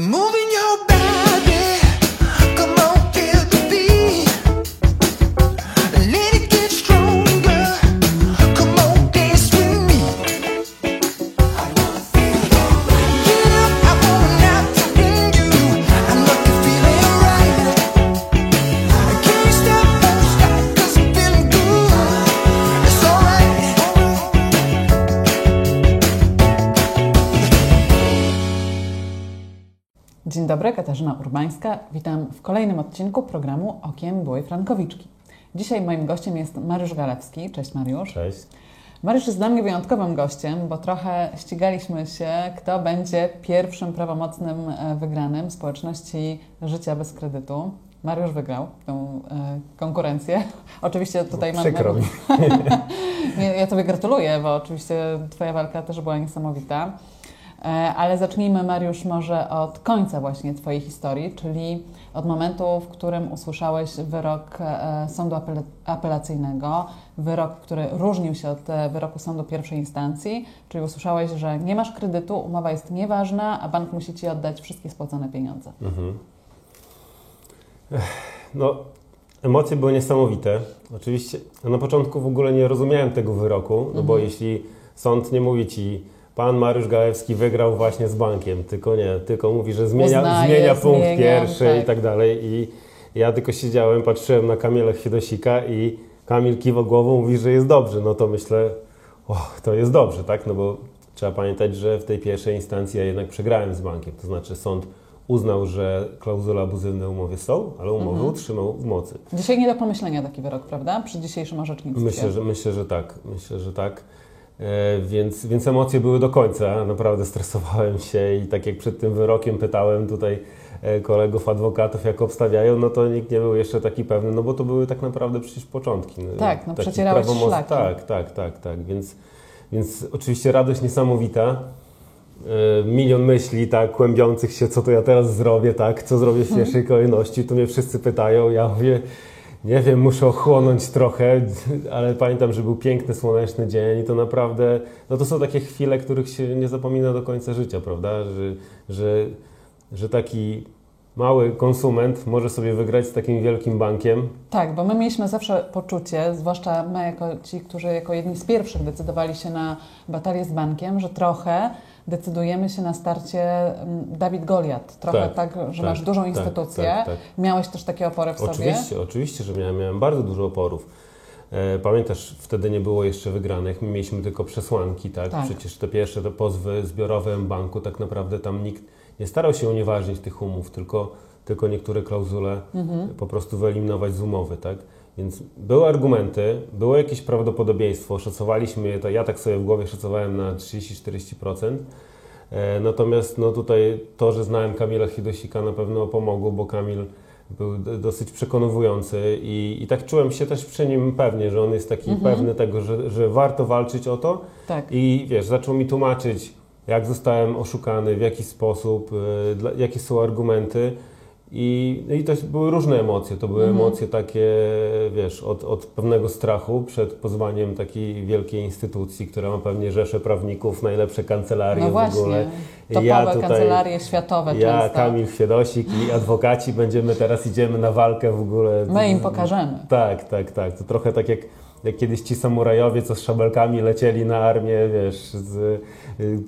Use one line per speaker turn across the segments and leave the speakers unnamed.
Moving
Katarzyna Urbańska. Witam w kolejnym odcinku programu Okiem Byłej Frankowiczki. Dzisiaj moim gościem jest Mariusz Galewski. Cześć Mariusz.
Cześć.
Mariusz jest dla mnie wyjątkowym gościem, bo trochę ścigaliśmy się, kto będzie pierwszym prawomocnym e, wygranym społeczności życia bez kredytu. Mariusz wygrał tę e, konkurencję. Oczywiście tutaj mam.
Przykro mi.
Ja Tobie gratuluję, bo oczywiście Twoja walka też była niesamowita. E, Ale zacznijmy, Mariusz, może od końca właśnie Twojej historii, czyli od momentu, w którym usłyszałeś wyrok e, sądu apela- apelacyjnego, wyrok, który różnił się od e, wyroku sądu pierwszej instancji, czyli usłyszałeś, że nie masz kredytu, umowa jest nieważna, a bank musi Ci oddać wszystkie spłacone pieniądze.
Mhm. No, emocje były niesamowite. Oczywiście na początku w ogóle nie rozumiałem tego wyroku, no bo jeśli sąd nie mówi ci, pan Mariusz Gałewski wygrał właśnie z bankiem, tylko nie, tylko mówi, że zmienia,
Uznaje,
zmienia punkt
zmienia,
pierwszy
tak.
i tak dalej. I ja tylko siedziałem, patrzyłem na Kamila Chwiedosika i Kamil kiwa głową, mówi, że jest dobrze. No to myślę, och, to jest dobrze, tak? No bo trzeba pamiętać, że w tej pierwszej instancji ja jednak przegrałem z bankiem. To znaczy sąd uznał, że klauzule abuzywne w umowie są, ale umowę
Mhm.
utrzymał w mocy.
Dzisiaj nie do pomyślenia taki wyrok, prawda? Przy dzisiejszym orzecznictwie.
Myślę, że, myślę, że tak. Myślę, że tak. E, więc, więc emocje były do końca. Naprawdę stresowałem się i tak jak przed tym wyrokiem pytałem tutaj e, kolegów adwokatów, jak obstawiają, no to nikt nie był jeszcze taki pewny, no bo to były tak naprawdę przecież początki.
Tak, no
Taki
przecierałeś
prawomoc-
szlaki.
Tak, tak, tak, tak. Więc, więc oczywiście radość niesamowita. E, Milion myśli, tak, kłębiących się, co to ja teraz zrobię, tak, co zrobię w pierwszej kolejności. Tu mnie wszyscy pytają, ja mówię, nie wiem, muszę ochłonąć trochę, ale pamiętam, że był piękny, słoneczny dzień i to naprawdę, no to są takie chwile, których się nie zapomina do końca życia, prawda, że, że, że taki mały konsument może sobie wygrać z takim wielkim bankiem.
Tak, bo my mieliśmy zawsze poczucie, zwłaszcza my jako ci, którzy jako jedni z pierwszych decydowali się na batalię z bankiem, że trochę decydujemy się na starcie mm, Dawid Goliat. Trochę tak,
Tak,
że
tak,
masz dużą
tak,
instytucję.
tak, tak.
Miałeś też takie opory w sobie.
Oczywiście, oczywiście, że miałem, miałem bardzo dużo oporów. E, Pamiętasz, wtedy nie było jeszcze wygranych, my mieliśmy tylko przesłanki, tak?
Tak.
Przecież te pierwsze te pozwy zbiorowe banku, tak naprawdę tam nikt nie starał się unieważnić tych umów, tylko, tylko niektóre klauzule
Mhm.
po prostu wyeliminować z umowy, tak? Więc były argumenty, było jakieś prawdopodobieństwo, szacowaliśmy je, to ja tak sobie w głowie szacowałem na 30-40%. E, Natomiast no tutaj to, że znałem Kamila Hidosika na pewno pomogło, bo Kamil był dosyć przekonujący i, i tak czułem się też przy nim pewnie, że on jest taki
Mhm.
pewny tego, że, że warto walczyć o to
Tak.
i wiesz, zaczął mi tłumaczyć, jak zostałem oszukany, w jaki sposób, dla, jakie są argumenty. I, no i to były różne emocje. To były
Mhm.
emocje takie, wiesz, od, od pewnego strachu przed pozwaniem takiej wielkiej instytucji, która ma pewnie rzesze prawników, najlepsze kancelarie
No
w
właśnie.
ogóle.
Topowe
Ja tutaj-
kancelarie światowe
Ja,
często.
Kamil Chwiedosik i adwokaci będziemy teraz idziemy na walkę w ogóle.
My im pokażemy.
Tak, tak, tak. To trochę tak jak, jak kiedyś ci samurajowie, co z szabelkami lecieli na armię, wiesz, z, y,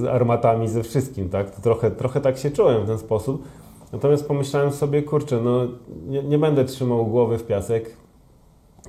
z armatami, ze wszystkim, tak? To trochę, trochę tak się czułem w ten sposób. Natomiast pomyślałem sobie, kurczę, no nie, nie będę trzymał głowy w piasek,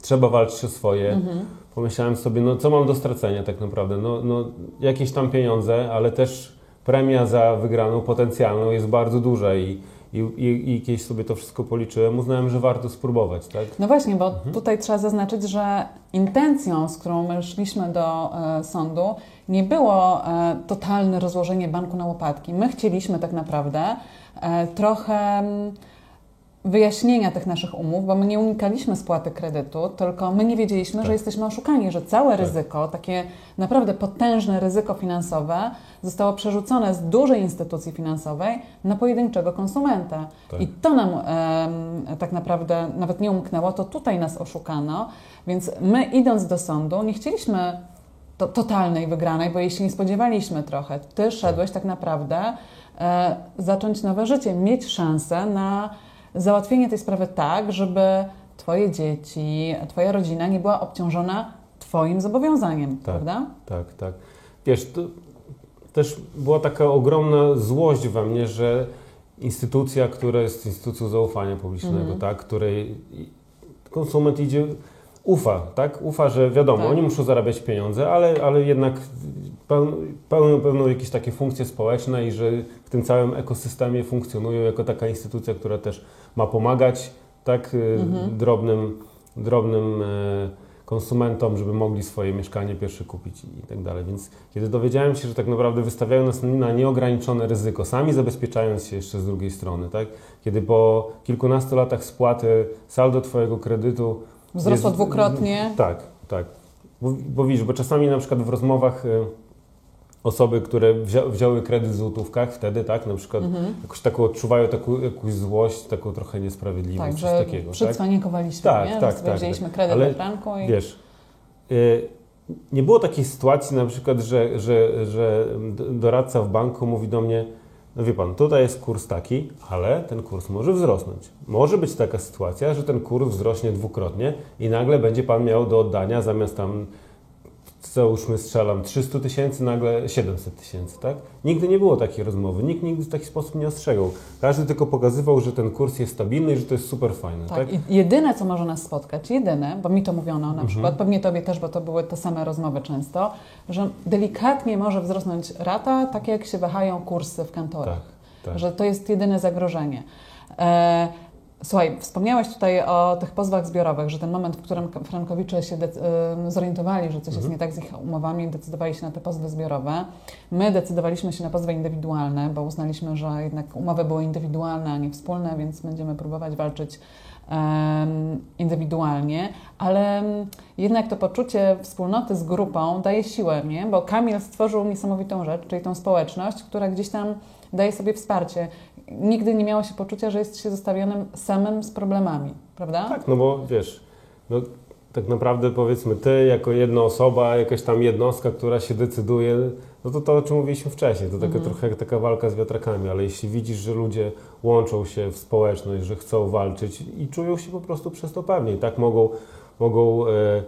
trzeba walczyć o swoje.
Mhm.
Pomyślałem sobie, no co mam do stracenia tak naprawdę? No, no jakieś tam pieniądze, ale też premia za wygraną potencjalną jest bardzo duża i, i, i, i kiedyś sobie to wszystko policzyłem, uznałem, że warto spróbować, tak?
No właśnie, bo
Mhm.
tutaj trzeba zaznaczyć, że intencją, z którą my szliśmy do e, sądu, nie było e, totalne rozłożenie banku na łopatki. My chcieliśmy tak naprawdę trochę mm, wyjaśnienia tych naszych umów, bo my nie unikaliśmy spłaty kredytu, tylko my nie wiedzieliśmy,
Tak.
że jesteśmy oszukani, że całe ryzyko, takie naprawdę potężne ryzyko finansowe zostało przerzucone z dużej instytucji finansowej na pojedynczego konsumenta.
Tak.
I to nam em, tak naprawdę nawet nie umknęło, to tutaj nas oszukano, więc my idąc do sądu nie chcieliśmy to, totalnej wygranej, bo jej się nie spodziewaliśmy trochę. Ty szedłeś tak naprawdę e, zacząć nowe życie, mieć szansę na załatwienie tej sprawy tak, żeby Twoje dzieci, Twoja rodzina nie była obciążona Twoim zobowiązaniem, prawda?
Tak, tak. Wiesz, to też była taka ogromna złość we mnie, że instytucja, która jest instytucją zaufania publicznego,
Mhm.
tak, której konsument idzie, ufa, tak? Ufa, że wiadomo,
Tak.
oni muszą zarabiać pieniądze, ale, ale jednak peł- pełnią pewną jakieś takie funkcje społeczne i że w tym całym ekosystemie funkcjonują jako taka instytucja, która też ma pomagać tak y,
Mhm.
drobnym, drobnym e, konsumentom, żeby mogli swoje mieszkanie pierwsze kupić i tak dalej. Więc kiedy dowiedziałem się, że tak naprawdę wystawiają nas na nieograniczone ryzyko, sami zabezpieczając się jeszcze z drugiej strony, tak? Kiedy po kilkunastu latach spłaty saldo Twojego kredytu
Wzrosło
jest-
dwukrotnie.
Tak, tak. Bo, bo widzisz, bo czasami na przykład w rozmowach y, osoby, które wzią, wzięły kredyt w złotówkach wtedy, tak, na przykład
Mhm.
jakoś taką odczuwają taką, jakąś złość, taką trochę niesprawiedliwość,
Tak,
coś takiego, tak?
przycwanikowaliśmy,
Tak,
nie?
tak, tak,
wzięliśmy
tak.
kredyt
Ale
franku i...
Wiesz, y, nie było takiej sytuacji na przykład, że, że, że doradca w banku mówi do mnie, no wie pan, tutaj jest kurs taki, ale ten kurs może wzrosnąć. Może być taka sytuacja, że ten kurs wzrośnie dwukrotnie i nagle będzie pan miał do oddania zamiast tam, załóżmy strzelam, 300 tysięcy, nagle 700 tysięcy, tak? Nigdy nie było takiej rozmowy, nikt nigdy w taki sposób nie ostrzegał. Każdy tylko pokazywał, że ten kurs jest stabilny i że to jest super fajne, tak?
Tak, i jedyne, co może nas spotkać, jedyne, bo mi to mówiono na
Mhm.
przykład, pewnie Tobie też, bo to były te same rozmowy często, że delikatnie może wzrosnąć rata, tak jak się wahają kursy w kantorach.
Tak, tak.
Że to jest jedyne zagrożenie. E, Słuchaj, wspomniałeś tutaj o tych pozwach zbiorowych, że ten moment, w którym frankowicze się ym, zorientowali, że coś jest
Mhm.
nie tak z ich umowami, decydowali się na te pozwy zbiorowe. My decydowaliśmy się na pozwy indywidualne, bo uznaliśmy, że jednak umowy były indywidualne, a nie wspólne, więc będziemy próbować walczyć indywidualnie, ale em, jednak to poczucie wspólnoty z grupą daje siłę, nie? Bo Kamil stworzył niesamowitą rzecz, czyli tą społeczność, która gdzieś tam daje sobie wsparcie. Nigdy nie miało się poczucia, że jest się zostawionym samym z problemami, prawda?
Tak, no bo wiesz, no, tak naprawdę powiedzmy ty jako jedna osoba, jakaś tam jednostka, która się decyduje, no to to o czym mówiliśmy wcześniej, to taka trochę jak taka walka z wiatrakami, ale jeśli widzisz, że ludzie łączą się w społeczność, że chcą walczyć i czują się po prostu przez to pewniej, tak mogą, mogą e, e,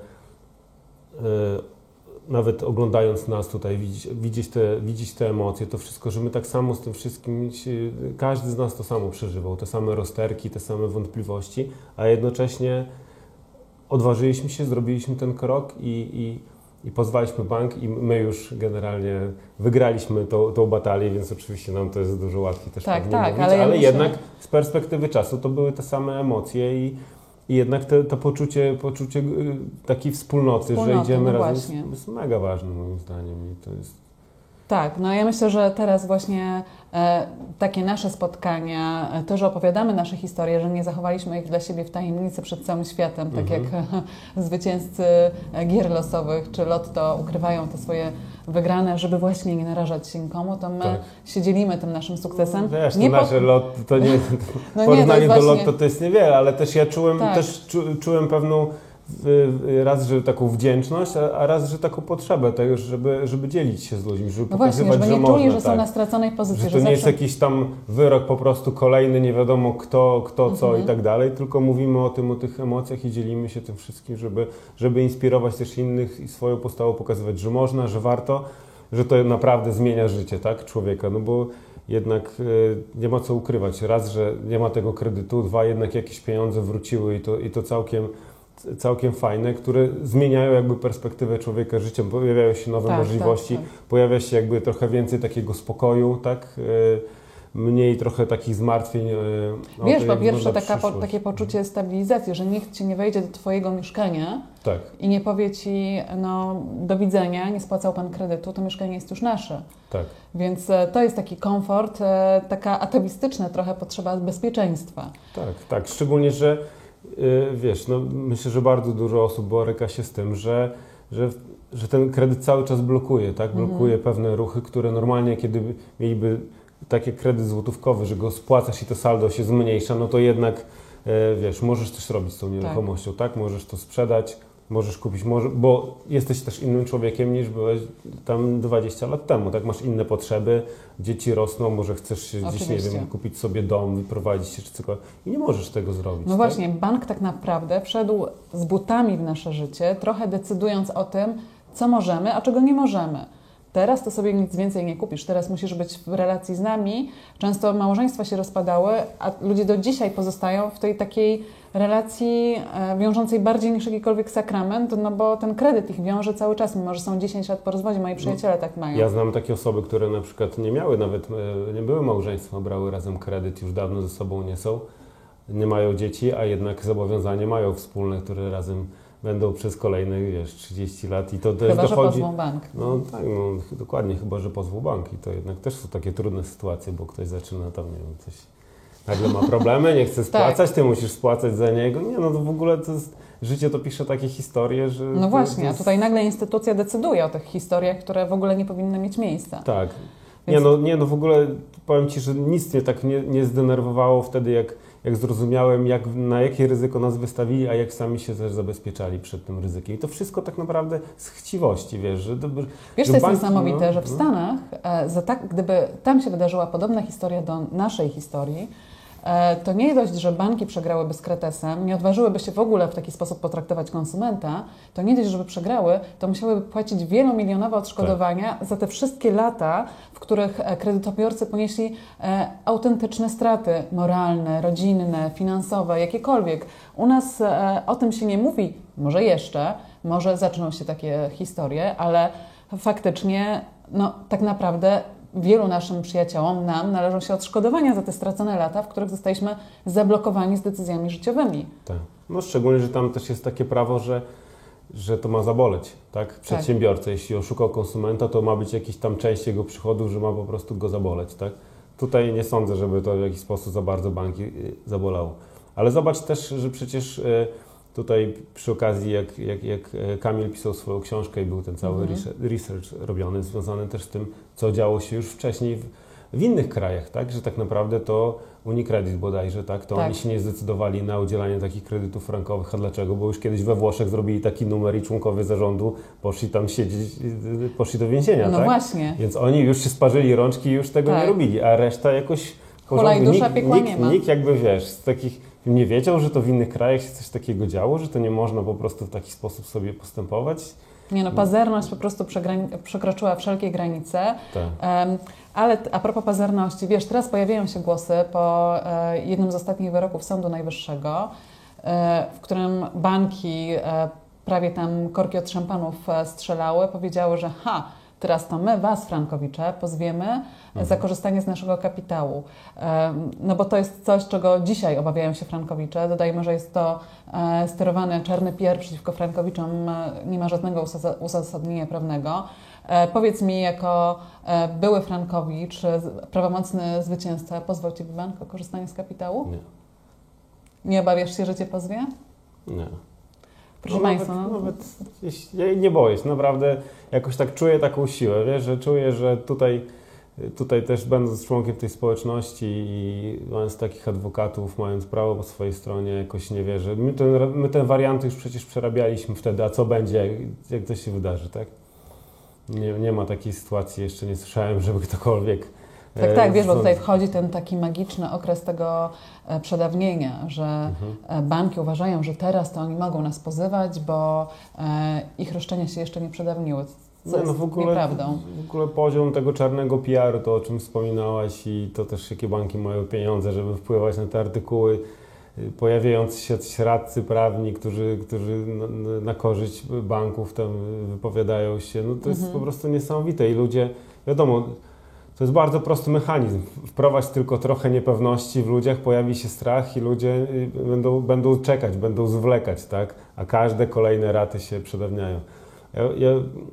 nawet oglądając nas tutaj, widzieć, widzieć, te, widzieć te emocje, to wszystko, że my tak samo z tym wszystkim, każdy z nas to samo przeżywał, te same rozterki, te same wątpliwości, a jednocześnie odważyliśmy się, zrobiliśmy ten krok i, i, i pozwaliśmy bank i my już generalnie wygraliśmy tą, tą batalię, więc oczywiście nam to jest dużo łatwiej też
Tak, tak,
mówić,
ale
ale,
ja myślę-
jednak z perspektywy czasu to były te same emocje i, i jednak te, to poczucie, poczucie y, takiej wspólnoty, że
Wspólnoty,
idziemy
no
razem, jest, jest mega ważne moim zdaniem. I to jest
Tak, no ja myślę, że teraz właśnie e, takie nasze spotkania, e, to, że opowiadamy nasze historie, że nie zachowaliśmy ich dla siebie w tajemnicy przed całym światem, tak
Mhm.
jak zwycięzcy e, gier losowych czy lotto ukrywają te swoje wygrane, żeby właśnie nie narażać się nikomu, to my
Tak.
się dzielimy tym naszym sukcesem.
Wiesz, to
Nie po-
nasze lot, to nie,
No
w
nie, to
do
właśnie-
lotto to jest niewiele, ale też ja czułem,
Tak.
też czu, czułem pewną raz, że taką wdzięczność, a, raz, że taką potrzebę tego, żeby, żeby dzielić się z ludźmi, żeby
No właśnie, żeby nie
że
czuli,
można,
że są
tak.
na straconej pozycji,
Że
że,
to nie jest
zawsze...
jakiś tam wyrok po prostu kolejny, nie wiadomo kto, kto co
Mhm.
i tak dalej, tylko mówimy o tym, o tych emocjach i dzielimy się tym wszystkim, żeby, żeby inspirować też innych i swoją postawą pokazywać, że można, że warto, że to naprawdę zmienia życie, tak, człowieka, no bo jednak y, nie ma co ukrywać. Raz, że nie ma tego kredytu, dwa, jednak jakieś pieniądze wróciły i to, i to całkiem całkiem fajne, które zmieniają jakby perspektywę człowieka życia, pojawiają się nowe
Tak,
możliwości,
tak, tak.
pojawia się jakby trochę więcej takiego spokoju, tak? Y, Mniej trochę takich zmartwień. y, o
Wiesz, po pierwsze taka, po, takie poczucie stabilizacji, że nikt Ci nie wejdzie do Twojego mieszkania
Tak,
i nie powie Ci, no do widzenia, nie spłacał Pan kredytu, to mieszkanie jest już nasze.
tak.
Więc e, to jest taki komfort, e, taka atawistyczna trochę potrzeba bezpieczeństwa.
Tak, tak. Szczególnie, że wiesz, no, myślę, że bardzo dużo osób boryka się z tym, że, że, że ten kredyt cały czas blokuje, tak?
Mhm.
Blokuje pewne ruchy, które normalnie, kiedy by- mieliby taki kredyt złotówkowy, że go spłacasz i to saldo się zmniejsza, no to jednak e, wiesz, możesz coś robić z tą nieruchomością, tak? Możesz to sprzedać, możesz kupić, może, bo jesteś też innym człowiekiem niż byłeś tam 20 lat temu, tak? Masz inne potrzeby, dzieci rosną, może chcesz się gdzieś, nie wiem, kupić sobie dom, wyprowadzić się czy cokolwiek i nie możesz tego zrobić.
No
tak?
właśnie, bank tak naprawdę wszedł z butami w nasze życie, trochę decydując o tym, co możemy, a czego nie możemy. Teraz to sobie nic więcej nie kupisz. Teraz musisz być w relacji z nami. Często małżeństwa się rozpadały, a ludzie do dzisiaj pozostają w tej takiej relacji e, wiążącej bardziej niż jakikolwiek sakrament, no bo ten kredyt ich wiąże cały czas, mimo że są 10 lat po rozwodzie. Moi przyjaciele tak mają.
Ja znam takie osoby, które na przykład nie miały nawet, e, nie były małżeństwem, brały razem kredyt, już dawno ze sobą nie są, nie mają dzieci, a jednak zobowiązania mają wspólne, które razem będą przez kolejne, wiesz, 30 lat i to też
Chyba, że
dochodzi...
pozwą bank.
No tak, no dokładnie, chyba że pozwą bank i to jednak też są takie trudne sytuacje, bo ktoś zaczyna tam, nie wiem, coś, nagle ma problemy, nie chce spłacać, ty musisz spłacać za niego, nie no to w ogóle to jest, życie to pisze takie historie, że...
No właśnie,
to
a
jest-
tutaj nagle instytucja decyduje o tych historiach, które w ogóle nie powinny mieć miejsca.
Tak.
Więc-
Nie, no, nie, no w ogóle powiem Ci, że nic mnie tak nie, nie zdenerwowało wtedy, jak, jak zrozumiałem, jak, na jakie ryzyko nas wystawili, a jak sami się też zabezpieczali przed tym ryzykiem. I to wszystko tak naprawdę z chciwości, wiesz, że... że
Wiesz,
że
jest
banki,
niesamowite,
no,
że w
no.
Stanach, e, za tak, gdyby tam się wydarzyła podobna historia do naszej historii, to nie dość, że banki przegrałyby z kretesem, nie odważyłyby się w ogóle w taki sposób potraktować konsumenta, to nie dość, żeby przegrały, to musiałyby płacić wielomilionowe odszkodowania za te wszystkie lata, w których e, kredytobiorcy ponieśli e, autentyczne straty moralne, rodzinne, finansowe, jakiekolwiek. U nas e, o tym się nie mówi, może jeszcze, może zaczną się takie historie, ale faktycznie, no tak naprawdę wielu naszym przyjaciołom, nam należą się odszkodowania za te stracone lata, w których zostaliśmy zablokowani z decyzjami życiowymi.
Tak. No szczególnie, że tam też jest takie prawo, że, że to ma zaboleć, tak? Przedsiębiorcę, jeśli oszukał konsumenta, to ma być jakiś tam część jego przychodów, że ma po prostu go zaboleć, tak? Tutaj nie sądzę, żeby to w jakiś sposób za bardzo banki y, zabolało. Ale zobacz też, że przecież y, tutaj przy okazji, jak, jak, jak y, Kamil pisał swoją książkę i był ten cały
Mhm.
research robiony, związany też z tym, co działo się już wcześniej w, w innych krajach, tak? Że tak naprawdę to Unicredit bodajże, tak? To
Tak.
oni się nie zdecydowali na udzielanie takich kredytów frankowych. A dlaczego? Bo już kiedyś we Włoszech zrobili taki numer i członkowie zarządu poszli tam siedzieć, poszli do więzienia,
No
tak?
właśnie.
Więc oni już się sparzyli rączki i już tego
Tak.
nie robili, a reszta jakoś... Porządku-
dusza,
nikt, nikt,
nie ma.
nikt jakby, wiesz, z takich... Nie wiedział, że to w innych krajach się coś takiego działo, że to nie można po prostu w taki sposób sobie postępować.
Nie no, pazerność po prostu przekroczyła wszelkie granice.
Tak.
Ale a propos pazerności, wiesz, teraz pojawiają się głosy po e, jednym z ostatnich wyroków Sądu Najwyższego, e, w którym banki e, prawie tam korki od szampanów strzelały, powiedziały, że ha, teraz to my, was, Frankowicze, pozwiemy za korzystanie z naszego kapitału. No bo to jest coś, czego dzisiaj obawiają się Frankowicze. Dodajmy, że jest to e, sterowany czarny PR przeciwko Frankowiczom, e, nie ma żadnego uzasadnienia prawnego. E, Powiedz mi, jako były Frankowicz, prawomocny zwycięzca, pozwał Ciebie bank o korzystanie z kapitału?
Nie.
Nie obawiasz się, że Cię pozwie?
Nie.
Proszę
No
Państwa,
Nawet,
no,
nawet ja nie boję się, naprawdę jakoś tak czuję taką siłę, wiesz, że czuję, że tutaj, tutaj też będąc członkiem tej społeczności i mając takich adwokatów, mając prawo po swojej stronie, jakoś nie wierzę. My, ten, my te warianty już przecież przerabialiśmy wtedy, a co będzie, jak, jak to się wydarzy, tak? Nie, nie ma takiej sytuacji, jeszcze nie słyszałem, żeby ktokolwiek...
tak, tak, wiesz, bo
sąd-
tutaj wchodzi ten taki magiczny okres tego e, przedawnienia, że
Mhm.
e, banki uważają, że teraz to oni mogą nas pozywać, bo e, ich roszczenia się jeszcze nie przedawniły, co
no
jest
w ogóle,
nieprawdą.
w ogóle poziom tego czarnego PR-u, to o czym wspominałaś i to też jakie banki mają pieniądze, żeby wpływać na te artykuły, y, pojawiający się jacyś radcy prawni, którzy, którzy na, na- na korzyść banków tam wypowiadają się, no to jest
Mhm.
po prostu niesamowite i ludzie, wiadomo, to jest bardzo prosty mechanizm. Wprowadź tylko trochę niepewności w ludziach, pojawi się strach i ludzie y, będą, będą czekać, będą zwlekać, tak? A każde kolejne raty się przedawniają. Ja, ja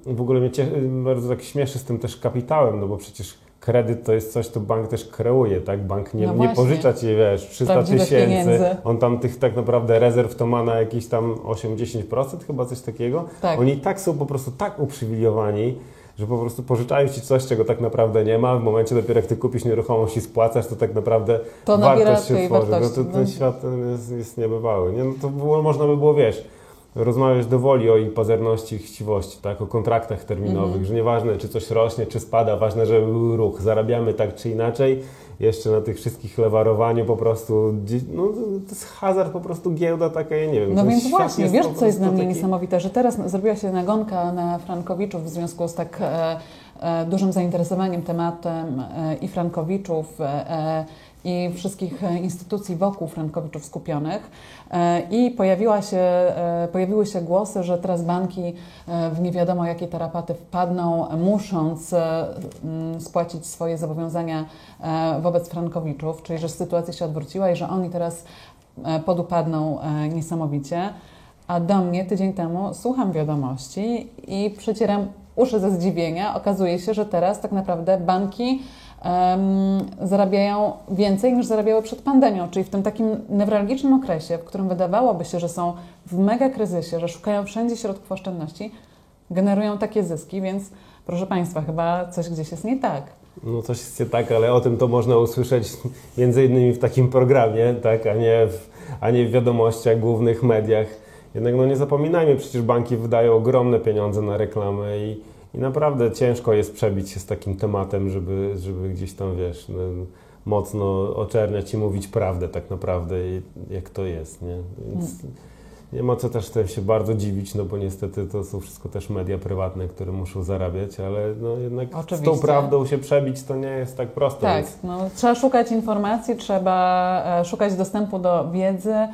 w ogóle mnie cie, bardzo tak śmieszy z tym też kapitałem, no bo przecież kredyt to jest coś, co bank też kreuje, tak? Bank nie,
No
nie pożycza ci, wiesz, 300
Prawdziwych
tysięcy,
pieniędzy.
on tam tych tak naprawdę rezerw to ma na jakieś tam 8-10%, chyba coś takiego.
Tak.
Oni i tak są po prostu tak uprzywilejowani, że po prostu pożyczają ci coś, czego tak naprawdę nie ma. W momencie dopiero jak ty kupisz nieruchomość i spłacasz, to tak naprawdę
To
wartość się tworzy.
wartości.
No to ten
No.
świat jest, jest niebywały. Nie? No to było, można by było, wiesz, rozmawiać dowoli o ich pazerności i chciwości, tak? o kontraktach terminowych,
Mhm.
że nieważne czy coś rośnie, czy spada, ważne, żeby był ruch, zarabiamy tak czy inaczej, jeszcze na tych wszystkich lewarowaniu po prostu, no to jest hazard po prostu, giełda taka, ja nie wiem.
No więc właśnie, wiesz, co jest dla mnie
taki-
niesamowite, że teraz zrobiła się nagonka na Frankowiczów w związku z tak e, dużym zainteresowaniem tematem e, i Frankowiczów, e, e, i wszystkich e, instytucji wokół Frankowiczów skupionych. E, I pojawiła się, e, pojawiły się głosy, że teraz banki e, w nie wiadomo jakie tarapaty wpadną, musząc e, spłacić swoje zobowiązania e, wobec Frankowiczów, czyli że sytuacja się odwróciła i że oni teraz e, podupadną e, niesamowicie. A do mnie tydzień temu słucham wiadomości i przecieram uszy ze zdziwienia. Okazuje się, że teraz tak naprawdę banki zarabiają więcej niż zarabiały przed pandemią, czyli w tym takim newralgicznym okresie, w którym wydawałoby się, że są w mega kryzysie, że szukają wszędzie środków oszczędności, generują takie zyski, więc proszę Państwa, chyba coś gdzieś jest nie tak.
No coś jest nie tak, ale o tym to można usłyszeć między innymi w takim programie, tak, a nie w, a nie w wiadomościach, głównych mediach. Jednak no nie zapominajmy, przecież banki wydają ogromne pieniądze na reklamę i, i naprawdę ciężko jest przebić się z takim tematem, żeby, żeby gdzieś tam, wiesz, no, mocno oczerniać i mówić prawdę tak naprawdę, jak to jest, nie? Więc nie ma co też tym się bardzo dziwić, no bo niestety to są wszystko też media prywatne, które muszą zarabiać, ale no jednak z
Oczywiście.
tą prawdą się przebić to nie jest tak prosto.
Tak,
Więc
no, trzeba szukać informacji, trzeba e, szukać dostępu do wiedzy, e,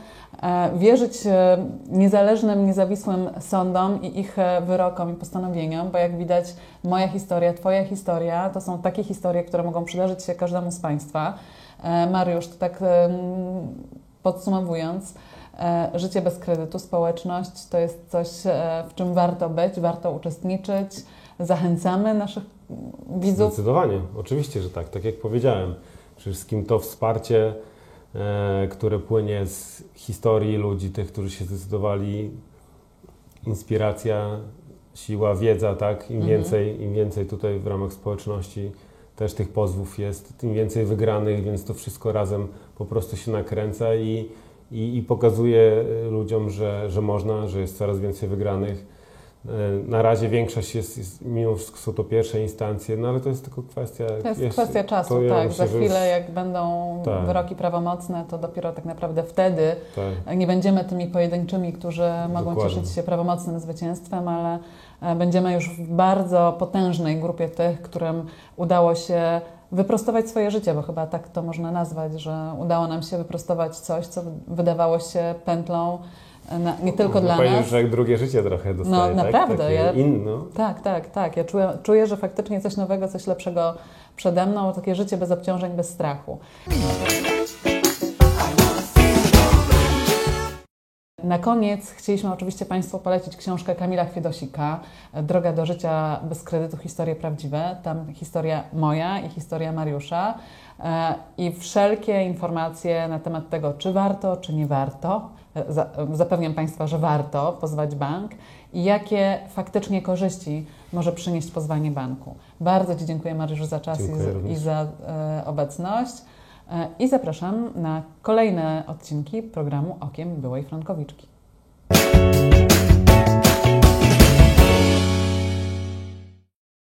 wierzyć e, niezależnym, niezawisłym sądom i ich wyrokom i postanowieniom, bo jak widać, moja historia, Twoja historia to są takie historie, które mogą przydarzyć się każdemu z Państwa. Mariusz, to tak podsumowując, życie bez kredytu, społeczność to jest coś, e, w czym warto być, warto uczestniczyć. Zachęcamy naszych widzów
Zdecydowanie, oczywiście, że tak. Tak jak powiedziałem, przede wszystkim to wsparcie, e, które płynie z historii ludzi, tych, którzy się zdecydowali, inspiracja, siła, wiedza, tak? Im
Mhm.
więcej, im więcej tutaj w ramach społeczności też tych pozwów jest, tym więcej wygranych, więc to wszystko razem po prostu się nakręca i, i, i pokazuje e, ludziom, że, że można, że jest coraz więcej wygranych. E, Na razie większość jest, jest, mimo wszystko są to pierwsze instancje, no ale to jest tylko kwestia...
To jest
jeszcze-
kwestia czasu,
ja
tak.
myślę,
Za chwilę,
już-
jak będą
Tak.
wyroki prawomocne, to dopiero tak naprawdę wtedy
Tak.
nie będziemy tymi pojedynczymi, którzy mogą
Dokładnie.
cieszyć się prawomocnym zwycięstwem, ale e, będziemy już w bardzo potężnej grupie tych, którym udało się wyprostować swoje życie, bo chyba tak to można nazwać, że udało nam się wyprostować coś, co wydawało się pętlą e, na, nie tylko
Można
dla
powiedzieć,
nas.
że jak drugie życie trochę dostaje, tak?
naprawdę,
Takie
ja-
inno.
Tak, tak, tak. Ja czuję, czuję, że faktycznie coś nowego, coś lepszego przede mną, takie życie bez obciążeń, bez strachu. Na koniec chcieliśmy oczywiście Państwu polecić książkę Kamila Chwiedosika Droga do życia bez kredytu, historie prawdziwe. Tam historia moja i historia Mariusza E, i wszelkie informacje na temat tego, czy warto, czy nie warto. e, za- e, Zapewniam Państwa, że warto pozwać bank i jakie faktycznie korzyści może przynieść pozwanie banku. Bardzo Ci dziękuję Mariusz za czas i, i za e, obecność. E, i zapraszam na kolejne odcinki programu Okiem Byłej Frankowiczki.